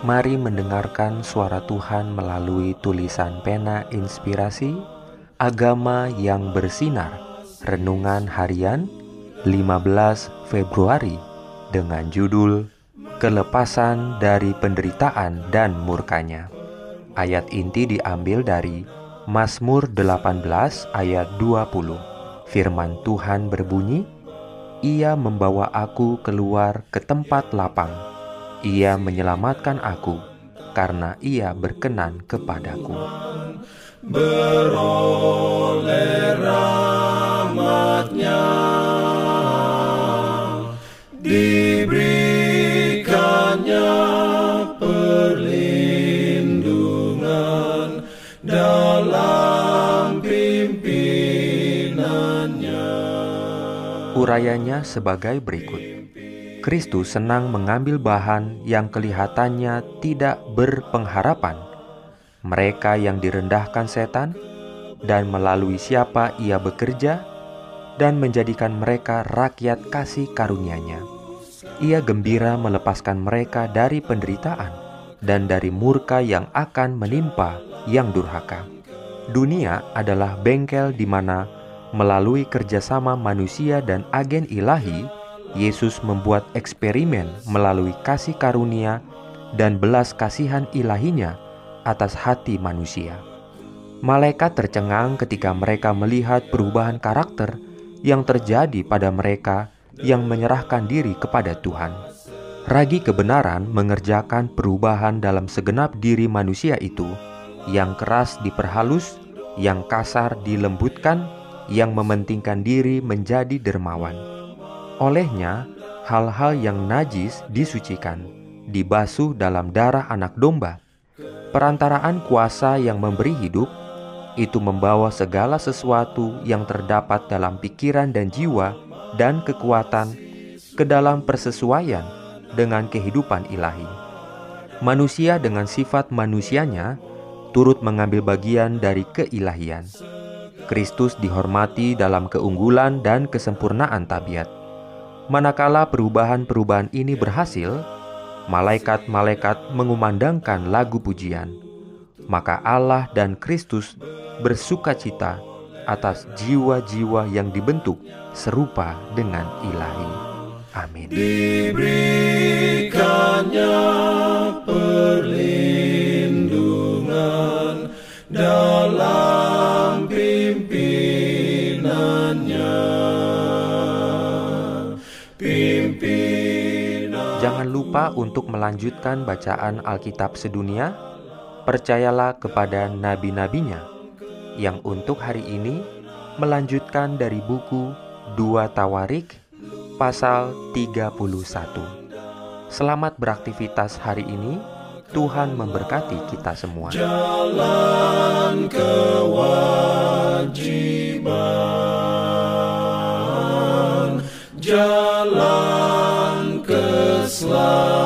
Mari mendengarkan suara Tuhan melalui tulisan pena inspirasi Agama yang bersinar Renungan Harian 15 Februari dengan judul Kelepasan dari Penderitaan dan Murkanya. Ayat inti diambil dari Mazmur 18 ayat 20. Firman Tuhan berbunyi, Ia membawa aku keluar ke tempat lapang. Ia menyelamatkan aku karena Ia berkenan kepadaku. Beroleh rahmatnya diberikannya perlindungan dalam pimpinannya Urayanya sebagai berikut. Kristus senang mengambil bahan yang kelihatannya tidak berpengharapan, mereka yang direndahkan setan, dan melalui siapa ia bekerja, dan menjadikan mereka rakyat kasih karunia-Nya. Ia gembira melepaskan mereka dari penderitaan dan dari murka yang akan menimpa yang durhaka. Dunia adalah bengkel di mana melalui kerjasama manusia dan agen ilahi, Yesus membuat eksperimen melalui kasih karunia dan belas kasihan ilahinya atas hati manusia. Malaikat tercengang ketika mereka melihat perubahan karakter yang terjadi pada mereka yang menyerahkan diri kepada Tuhan. Ragi kebenaran mengerjakan perubahan dalam segenap diri manusia itu, yang keras diperhalus, yang kasar dilembutkan, yang mementingkan diri menjadi dermawan. Olehnya, hal-hal yang najis disucikan, dibasuh dalam darah anak domba. Perantaraan kuasa yang memberi hidup itu membawa segala sesuatu yang terdapat dalam pikiran dan jiwa dan kekuatan ke dalam persesuaian dengan kehidupan ilahi. Manusia dengan sifat manusianya turut mengambil bagian dari keilahian. Kristus dihormati dalam keunggulan dan kesempurnaan tabiat. Manakala perubahan-perubahan ini berhasil, malaikat-malaikat mengumandangkan lagu pujian. Maka Allah dan Kristus bersuka cita atas jiwa-jiwa yang dibentuk serupa dengan ilahi. Amin. Diberikannya perlindungan dalam Jangan lupa untuk melanjutkan bacaan Alkitab sedunia. Percayalah kepada nabi-nabinya yang untuk hari ini melanjutkan dari buku 2 Tawarik pasal 31. Selamat beraktivitas hari ini. Tuhan memberkati kita semua. jalan. Love.